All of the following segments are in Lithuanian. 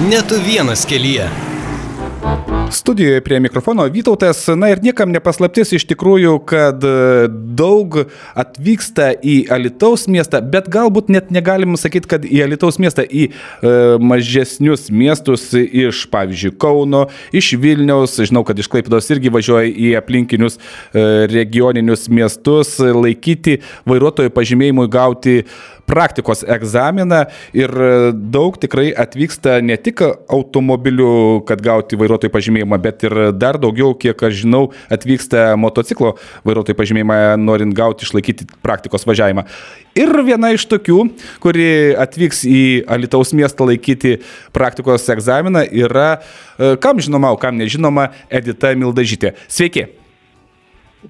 Ne tu vienas kelyje. Studijoje prie mikrofono Vytautas, na ir niekam nepaslaptis iš tikrųjų, kad e, daug atvyksta į Alitaus miestą, bet galbūt net negalim sakyti, kad į Alitaus miestą, į e, mažesnius miestus iš, pavyzdžiui, Kauno, iš Vilniaus, žinau, kad iš Klaipidos irgi važiuoja į aplinkinius e, regioninius miestus laikyti vairuotojo pažymėjimui gauti praktikos egzaminą ir daug tikrai atvyksta ne tik automobiliu, kad gauti vairuotojų pažymėjimą, bet ir dar daugiau, kiek aš žinau, atvyksta motociklo vairuotojų pažymėjimą, norint gauti išlaikyti praktikos važiavimą. Ir viena iš tokių, kuri atvyks į Alitaus miestą laikyti praktikos egzaminą, yra, e, kam žinoma, o kam nežinoma, Edita Mildažytė. Sveiki.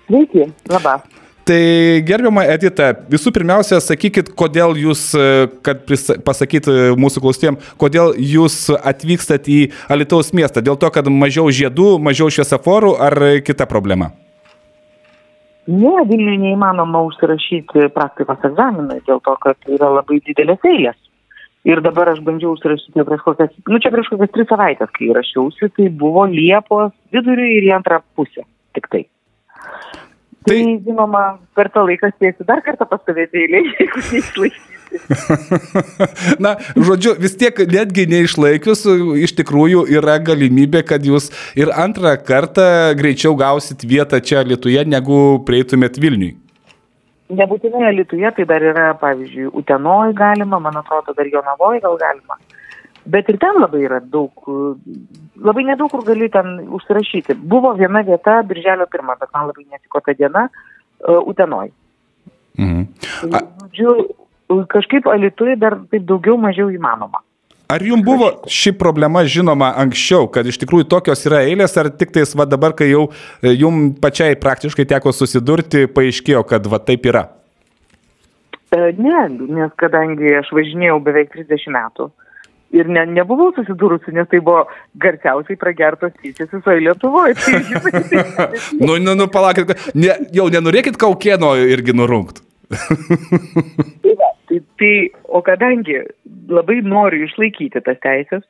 Sveiki, labas. Tai gerbiama Edita, visų pirmiausia, sakykit, kodėl jūs, e, kad pasakyti mūsų klausėjim, kodėl jūs atvykstat į Alitaus miestą? Dėl to, kad mažiau žiedų, mažiau šviesaforų ar kita problema? Ne, Vilniuje neįmanoma užsirašyti praktikos egzaminai dėl to, kad yra labai didelės eilės. Ir dabar aš bandžiau užsirašyti prieš kokias, nu čia prieš kokias tris savaitės, kai rašiausi, tai buvo Liepos vidurį ir į antrą pusę. Tik tai. Tai, tai žinoma, per tą laiką spėsiu dar kartą pastovėti eilėje, jeigu neišlaikyti. Na, žodžiu, vis tiek netgi neišlaikius, iš tikrųjų yra galimybė, kad jūs ir antrą kartą greičiau gausit vietą čia Lietuvoje, negu prieitumėt Vilniui. Nebūtinai Lietuvoje, tai dar yra, pavyzdžiui, Utenoj galima, man atrodo, dar Jonavoje gal galima bet ir ten labai yra daug, labai nedaug kur gali ten užsirašyti. Buvo viena vieta, birželio pirmą, bet man labai netiko ta diena, uh, Utenoj. Mhm. A... Žodžiu, kažkaip Alitui dar taip daugiau mažiau įmanoma. Ar jums buvo ši problema žinoma anksčiau, kad iš tikrųjų tokios yra eilės, ar tik tais va dabar, kai jau e, jums pačiai praktiškai teko susidurti, paaiškėjo, kad va taip yra? E, ne, nes kadangi aš važinėjau beveik 30 metų, ir ne, nebuvau susidūrusi, nes tai buvo garsiausiai pragertos tyčias visoje Lietuvoje. Tai, nu, nu, nu, palaukit, ne, jau nenorėkit kaukieno irgi nurungti. tai, va, tai, tai, o kadangi labai noriu išlaikyti tas teisės,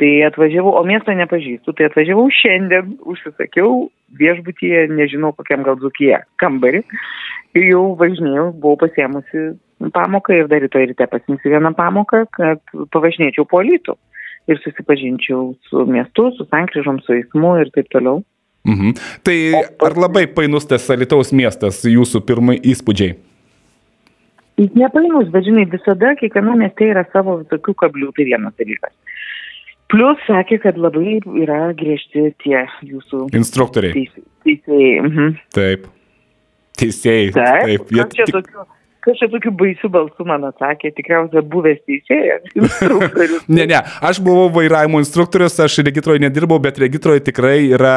tai atvažiavau, o miesto nepažįstu, tai atvažiavau šiandien, užsisakiau viešbutyje, nežinau kokiam gal dzukyje, kambarį ir jau važinėjau, buvau pasiemusi pamoką ir dar rytoj ryte pasimsiu vieną pamoką, kad pavažinėčiau po lytų ir susipažinčiau su miestu, su sankryžom, su eismu ir taip toliau. Mhm. Tai ar labai painus tas Alitaus miestas, jūsų pirmai įspūdžiai? Jis nepainus, bet žinai, visada kiekviena mieste yra savo visokių kablių, tai vienas dalykas. Plus sakė, kad labai yra griežti tie jūsų instruktoriai. Teisėjai. Mhm. Taip. Teisėjai. Taip. taip. Jie, tik... tokių Kas čia tokiu baisiu balsu man atsakė, tikriausiai buvęs teisėjas, ne, ne, aš buvau vairavimo instruktorius, aš regitroje nedirbau, bet regitroje tikrai yra,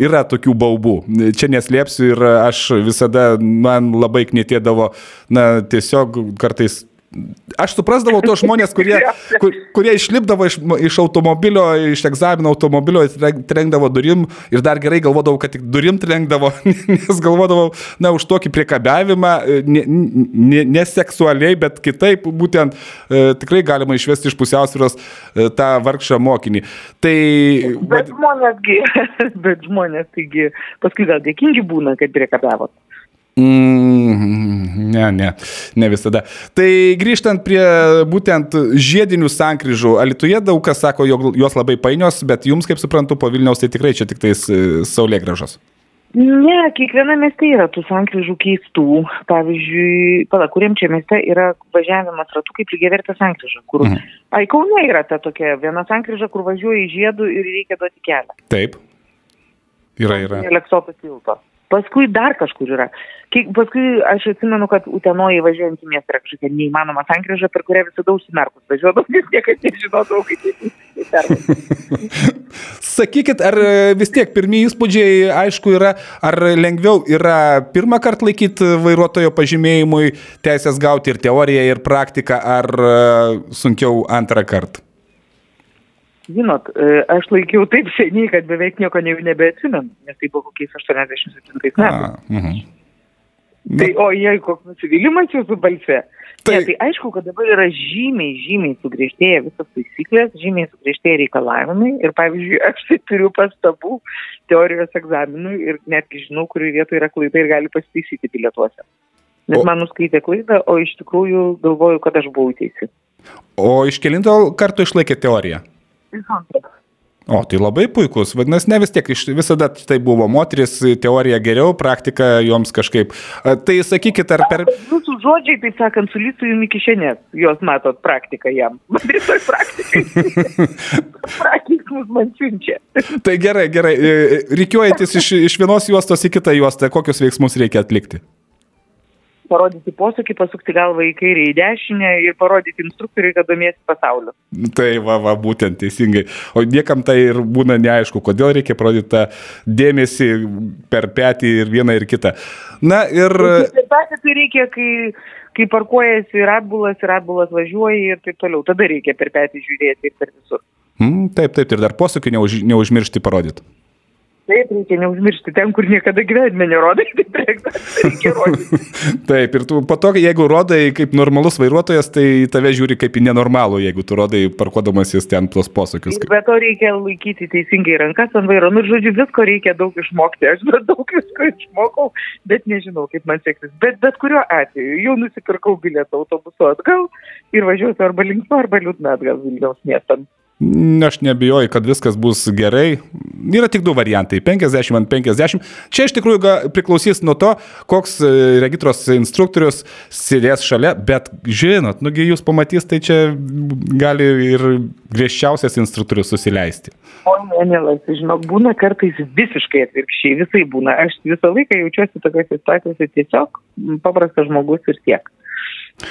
yra tokių baubų. Čia neslėpsiu ir aš visada, man labai knėtėdavo, na, tiesiog kartais Aš suprasdavau tos žmonės, kurie, kur, kurie išlipdavo iš, iš automobilio, iš egzamino automobilio, trenkdavo durim ir dar gerai galvodavau, kad tik durim trenkdavo, nes galvodavau, na, už tokį priekabiavimą, ne, ne, ne seksualiai, bet kitaip, būtent e, tikrai galima išvesti iš pusiausvėros e, tą vargšą mokinį. Tai... Bet žmonėsgi, bet žmonės, taigi, paskui gal dėkingi būna, kad priekabiavot. Mm, ne, ne, ne visada. Tai grįžtant prie būtent žiedinių sankryžų, Alituje daug kas sako, jog jos labai painios, bet jums, kaip suprantu, po Vilniaus tai tikrai čia tik tais e, saulė gražos. Ne, kiekviena mieste yra tų sankryžų keistų. Pavyzdžiui, pala, kuriam čia mieste yra važiavimas ratu kaip lygiavertė sankryža. Kur... Mhm. Ai, Kaune yra ta tokia viena sankryža, kur važiuoji žiedų ir reikia duoti kelią. Taip. Yra, yra. Eleksoto tilto. Paskui dar kažkur yra. Kiek, paskui aš atsimenu, kad Utenoje važiuojant į miestą yra kažkokia neįmanoma sankryža, per kurią visada užsimerkus važiuodavau, nes niekada nežinodavau, kaip tai Sakykit, ar vis tiek pirmieji įspūdžiai, aišku, yra, ar lengviau yra pirmą kartą laikyti vairuotojo pažymėjimui teisės gauti ir teoriją, ir praktiką, ar sunkiau antrą kartą? Žinot, e, aš laikiau taip seniai, kad beveik nieko ne, nebeatsimenu, nes tai buvo kokiais 87 metais. Uh -huh. Tai o jei koks nusivylimas jūsų balse. Tai... Ne, tai aišku, kad dabar yra žymiai, žymiai sugriežtėję visas taisyklės, žymiai sugriežtėję reikalavimai. Ir pavyzdžiui, aš tai turiu pastabų teorijos egzaminui ir netgi žinau, kurioje vietoje yra klaida ir gali pasitaisyti bilietuose. Nes o... man nuskaitė klaidą, o iš tikrųjų galvoju, kad aš buvau teisi. O iš kelinto kartų išlaikė teoriją? Antro. O, tai labai puikus. Vadinasi, ne vis tiek, visada tai buvo moteris, teorija geriau, praktika joms kažkaip. Tai sakykit, ar per... Jūsų žodžiai, taip sakant, sulytų jums iki šiandien, jos matot praktiką jam. Rytoj praktikai. Praktikus man siunčia. tai gerai, gerai. E, e, Reikiuojantis iš, iš vienos juostos į kitą juostą, kokius veiksmus reikia atlikti? Parodyti posūkį, pasukti galvą į kairę, į dešinę ir parodyti instruktoriui, kad domiesi pasauliu. Tai va, va, būtent teisingai. O niekam tai ir būna neaišku, kodėl reikia parodyti tą dėmesį per petį ir vieną ir kitą. Na ir... Per petį tai reikia, kai, kai parkuojasi ir atbulas, ir atbulas važiuoja ir taip toliau. Tada reikia per petį žiūrėti ir per visur. Mm, taip, taip, ir dar posūkį neuž, neužmiršti parodyti. Taip, reikia neužmiršti ten, kur niekada gyvenime nerodai, tai reikia rodyti. Taip, ir tu po to, jeigu rodai kaip normalus vairuotojas, tai tave žiūri kaip į nenormalų, jeigu tu rodai parkuodamas jis ten tuos posakius. Bet to reikia laikyti teisingai rankas ant vairo. Nu, žodžiu, visko reikia daug išmokti. Aš daug visko išmokau, bet nežinau, kaip man seksis. Bet bet kuriuo atveju jau nusipirkau bilietą autobusu atgal ir važiuosiu arba linksma, arba liūdna atgal Vilniaus miestam. Aš nebijoju, kad viskas bus gerai. Yra tik du variantai - 50 ant 50. Čia iš tikrųjų priklausys nuo to, koks e, regitros instruktorius sėdės šalia, bet žinot, nugi jūs pamatys, tai čia gali ir griežčiausias instruktorius susileisti. O ne, mielas, žinok, būna kartais visiškai atvirkščiai, visai būna. Aš visą laiką jaučiuosi tokiuose situacijose tiesiog paprastas žmogus ir tiek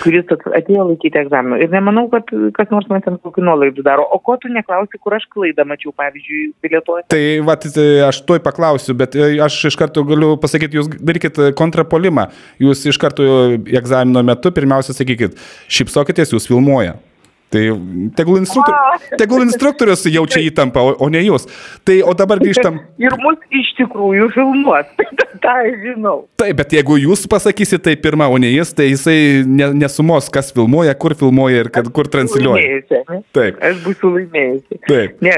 kuris atėjo laikyti egzaminų. Ir nemanau, kad kas nors man ten kokių nuolaidų daro. O ko tu neklausi, kur aš klaidą mačiau, pavyzdžiui, bilietuose? Tai va, tai aš tuoj paklausiu, bet e, aš iš karto galiu pasakyti, jūs darykit kontrapolimą. Jūs iš karto egzamino metu pirmiausia sakykit, šypsokitės, jūs filmuoja. Tai tegul, instruktor, tegul instruktorius jaučia įtampą, o, o ne jūs. Tai o dabar grįžtam. Ir mus iš tikrųjų filmuos, tai žinau. Taip, bet jeigu jūs pasakysite tai pirmą, o ne jis, tai jisai ne, nesumos, kas filmuoja, kur filmuoja ir kad, kur transliuoja. Taip. Aš būsiu laimėjusi. Taip. Ne,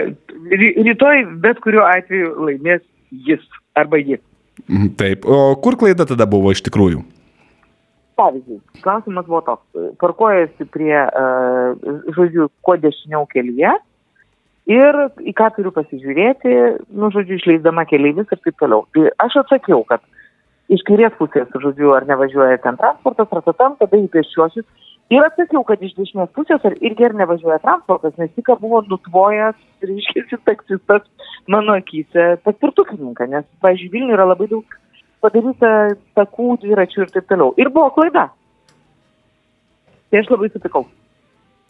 rytoj bet kuriuo atveju laimės jis arba jis. Mhm, taip. O kur klaida tada buvo iš tikrųjų? Pavyzdžiui, klausimas buvo toks. Parkuojasi prie, uh, žodžiu, kuo dešiniau kelyje ir į ką turiu pasižiūrėti, nu, žodžiu, išleisdama keliaivis ir taip toliau. Tai aš atsakiau, kad iš kairės pusės, žodžiu, ar nevažiuoja ten transportas, ratatam, tada į pešiuosius. Ir atsakiau, kad iš dešinės pusės ar irgi ir nevažiuoja transportas, nes tik buvo nutvojęs, reiškia, taksistas mano akise paspirtukininką, nes, pavyzdžiui, Vilniuje yra labai daug padaryta takų, dviračių ir taip toliau. Ir buvo klaida. Tai aš labai sutikau.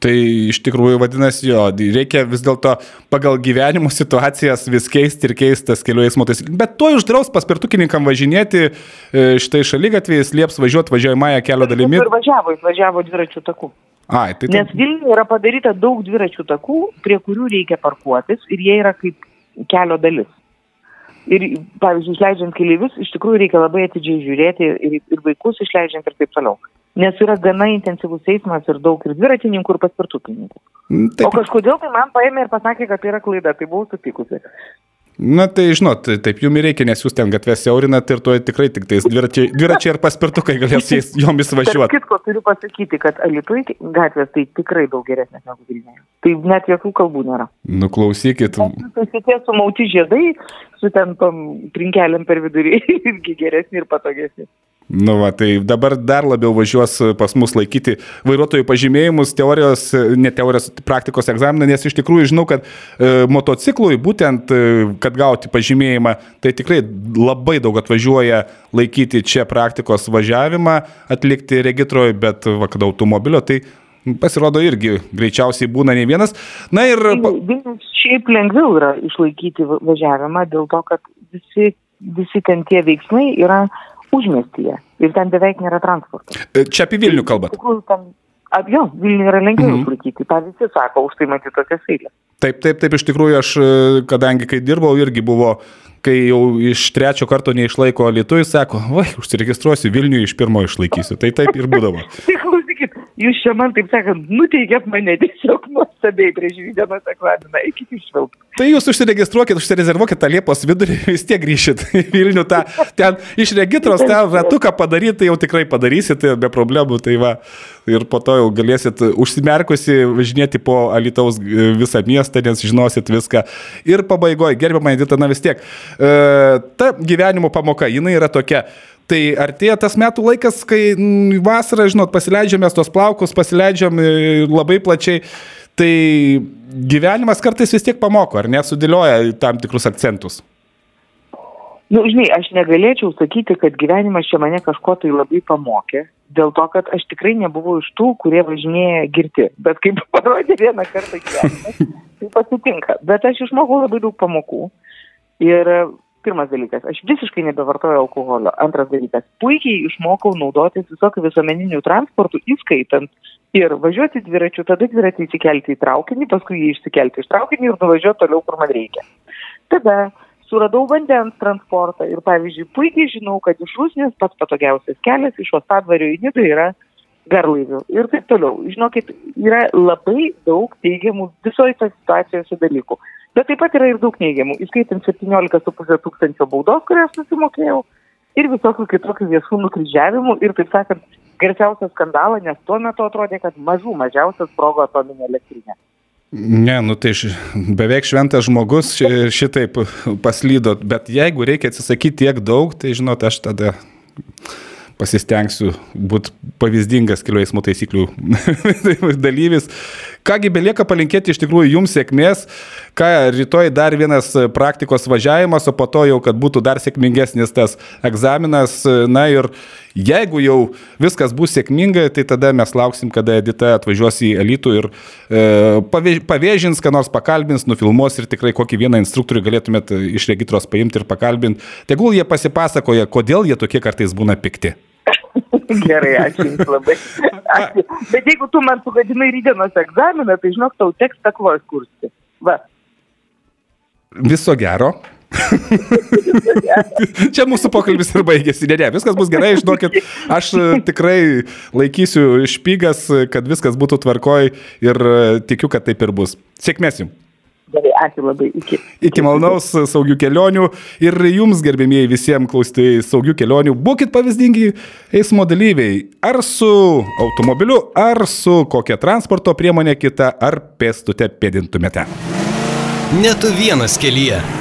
Tai iš tikrųjų vadinasi, jo, reikia vis dėlto pagal gyvenimo situacijas vis keisti ir keistas kelių eismo taisyklės. Bet to uždraus paspirtukininkam važinėti e, šitai šalygatvėjais, lieps važiuoti važiuojamąją kelio dalimi. Ir važiavo, važiavo dviračių takų. Ai, tai Nes Vilniuje yra padaryta daug dviračių takų, prie kurių reikia parkuotis ir jie yra kaip kelio dalis. Ir, pavyzdžiui, išleidžiant keliaivius, iš tikrųjų reikia labai atidžiai žiūrėti ir, ir vaikus išleidžiant ir taip toliau. Nes yra gana intensyvus eismas ir daug ir dviratininkų, ir paspirtukininkų. Mm, taip. O kažkodėl tai man paėmė ir pasakė, kad tai yra klaida, tai buvau supikusi. Na tai žinot, taip jums reikia, nes jūs ten gatvės siaurinat ir tuo tikrai tik tais dviračiai, dviračiai ir paspirtukai galės jais, jomis važiuoti. Kitko turiu pasakyti, kad Alitui gatvės tai tikrai daug geresnės negu Vilniuje. Tai net jokių kalbų nėra. Nuklausykit. Šitie sumauti žiedai su ten tom trinkelėm per vidurį irgi geresni ir patogesni. Nu, va, tai dabar dar labiau važiuos pas mus laikyti vairuotojų pažymėjimus, teorijos, ne teorijos, praktikos egzaminą, nes iš tikrųjų žinau, kad e, motociklui būtent, e, kad gauti pažymėjimą, tai tikrai labai daug atvažiuoja laikyti čia praktikos važiavimą, atlikti regitroje, bet va, kad automobilio, tai pasirodo irgi greičiausiai būna ne vienas. Na ir... Vilnius šiaip lengviau yra išlaikyti važiavimą dėl to, kad visi, visi ten tie veiksmai yra užmestyje ir ten beveik nėra transporto. E, čia apie Vilnių kalbate. Jo, Vilniuje yra lengviau mhm. išlaikyti, tą visi sako, už tai matyti tokias eilės. Taip, taip, taip, iš tikrųjų aš, e, kadangi kai dirbau, irgi buvo, kai jau iš trečio karto neišlaiko Lietuvai, sako, va, užsiregistruosiu Vilniuje, iš pirmo išlaikysiu. Tai taip ir būdavo. Tai klausykit, jūs čia man taip sakant, nuteikėt mane tiesiog nuostabiai prieš dienos egzaminą, eikit išvilkti. Tai jūs užsiregistruokit, užsirezervuokit tą Liepos vidurį, vis tiek grįšit į Vilnių, tą, ten iš regitros tą ratuką padaryti, tai jau tikrai padarysit be problemų, tai va, ir po to jau galėsit užsimerkusi važinėti po Alitaus e, visą miestą, nes žinosit viską. Ir pabaigoje, gerbiamą Editą, na vis tiek, e, ta gyvenimo pamoka, jinai yra tokia. Tai artėja tas metų laikas, kai vasarą, žinot, pasileidžiame tos plaukus, pasileidžiam e, labai plačiai. Tai gyvenimas kartais vis tiek pamoko, ar nesudėlioja tam tikrus akcentus? Na, nu, žinai, aš negalėčiau sakyti, kad gyvenimas čia mane kažko tai labai pamokė, dėl to, kad aš tikrai nebuvau iš tų, kurie važinėja girti. Bet kaip parodė vieną kartą gyvenimas, tai pasitinka. Bet aš išmokau labai daug pamokų. Ir pirmas dalykas, aš visiškai nebevartoju alkoholio. Antras dalykas, puikiai išmokau naudotis visokių visuomeninių transportų, įskaitant ir važiuoti dviračiu, tada dviratį įsikelti į traukinį, paskui jį išsikelti iš traukinį ir nuvažiuoti toliau, kur man reikia. Tada suradau vandens transportą ir, pavyzdžiui, puikiai žinau, kad iš Rusnės pats patogiausias kelias iš Ostadvario į Nidą yra garlaivių ir taip toliau. Žinokit, yra labai daug teigiamų visoje situacijoje dalykų. Bet taip pat yra ir daug neigiamų, įskaitant 17,5 tūkstančio baudos, kurias susimokėjau, ir visokių kitokių viešų nukryžiavimų ir, taip sakant, garsiausią skandalą, nes tuo metu atrodė, kad mažų mažiausias sprogo atominė elektrinė. Ne, nu tai š, beveik šventas žmogus šitaip paslydo, bet jeigu reikia atsisakyti tiek daug, tai žinot, aš tada pasistengsiu būti pavyzdingas kelių eismo taisyklių dalyvis. Kągi belieka palinkėti iš tikrųjų jums sėkmės, ką rytoj dar vienas praktikos važiavimas, o po to jau, kad būtų dar sėkmingesnis tas egzaminas. Na ir jeigu jau viskas bus sėkminga, tai tada mes lauksim, kada Edita atvažiuos į elitų ir e, pavėžins, ką nors pakalbins, nufilmuos ir tikrai kokį vieną instruktorių galėtumėt iš regitros paimti ir pakalbinti. Tegul jie pasipasakoja, kodėl jie tokie kartais būna pikti. Gerai, ačiū Jums labai. Ačiū. Bet jeigu tu man sugadinai rydienos egzaminą, tai žinok, tau teks takvos kursti. Va. Viso gero. Čia mūsų pokalbis ir baigėsi. Ne, ne, viskas bus gerai, žinokit, aš e, tikrai laikysiu špygas, kad viskas būtų tvarkoj ir e, tikiu, kad taip ir bus. Sėkmės jums. Gerai, ačiū labai. Iki. Iki malonaus saugių kelionių ir jums, gerbėmieji, visiems klausytojai saugių kelionių, būkite pavyzdingi eismo dalyviai. Ar su automobiliu, ar su kokia transporto priemonė kita, ar pėstute pėdintumėte. Net vienas kelyje.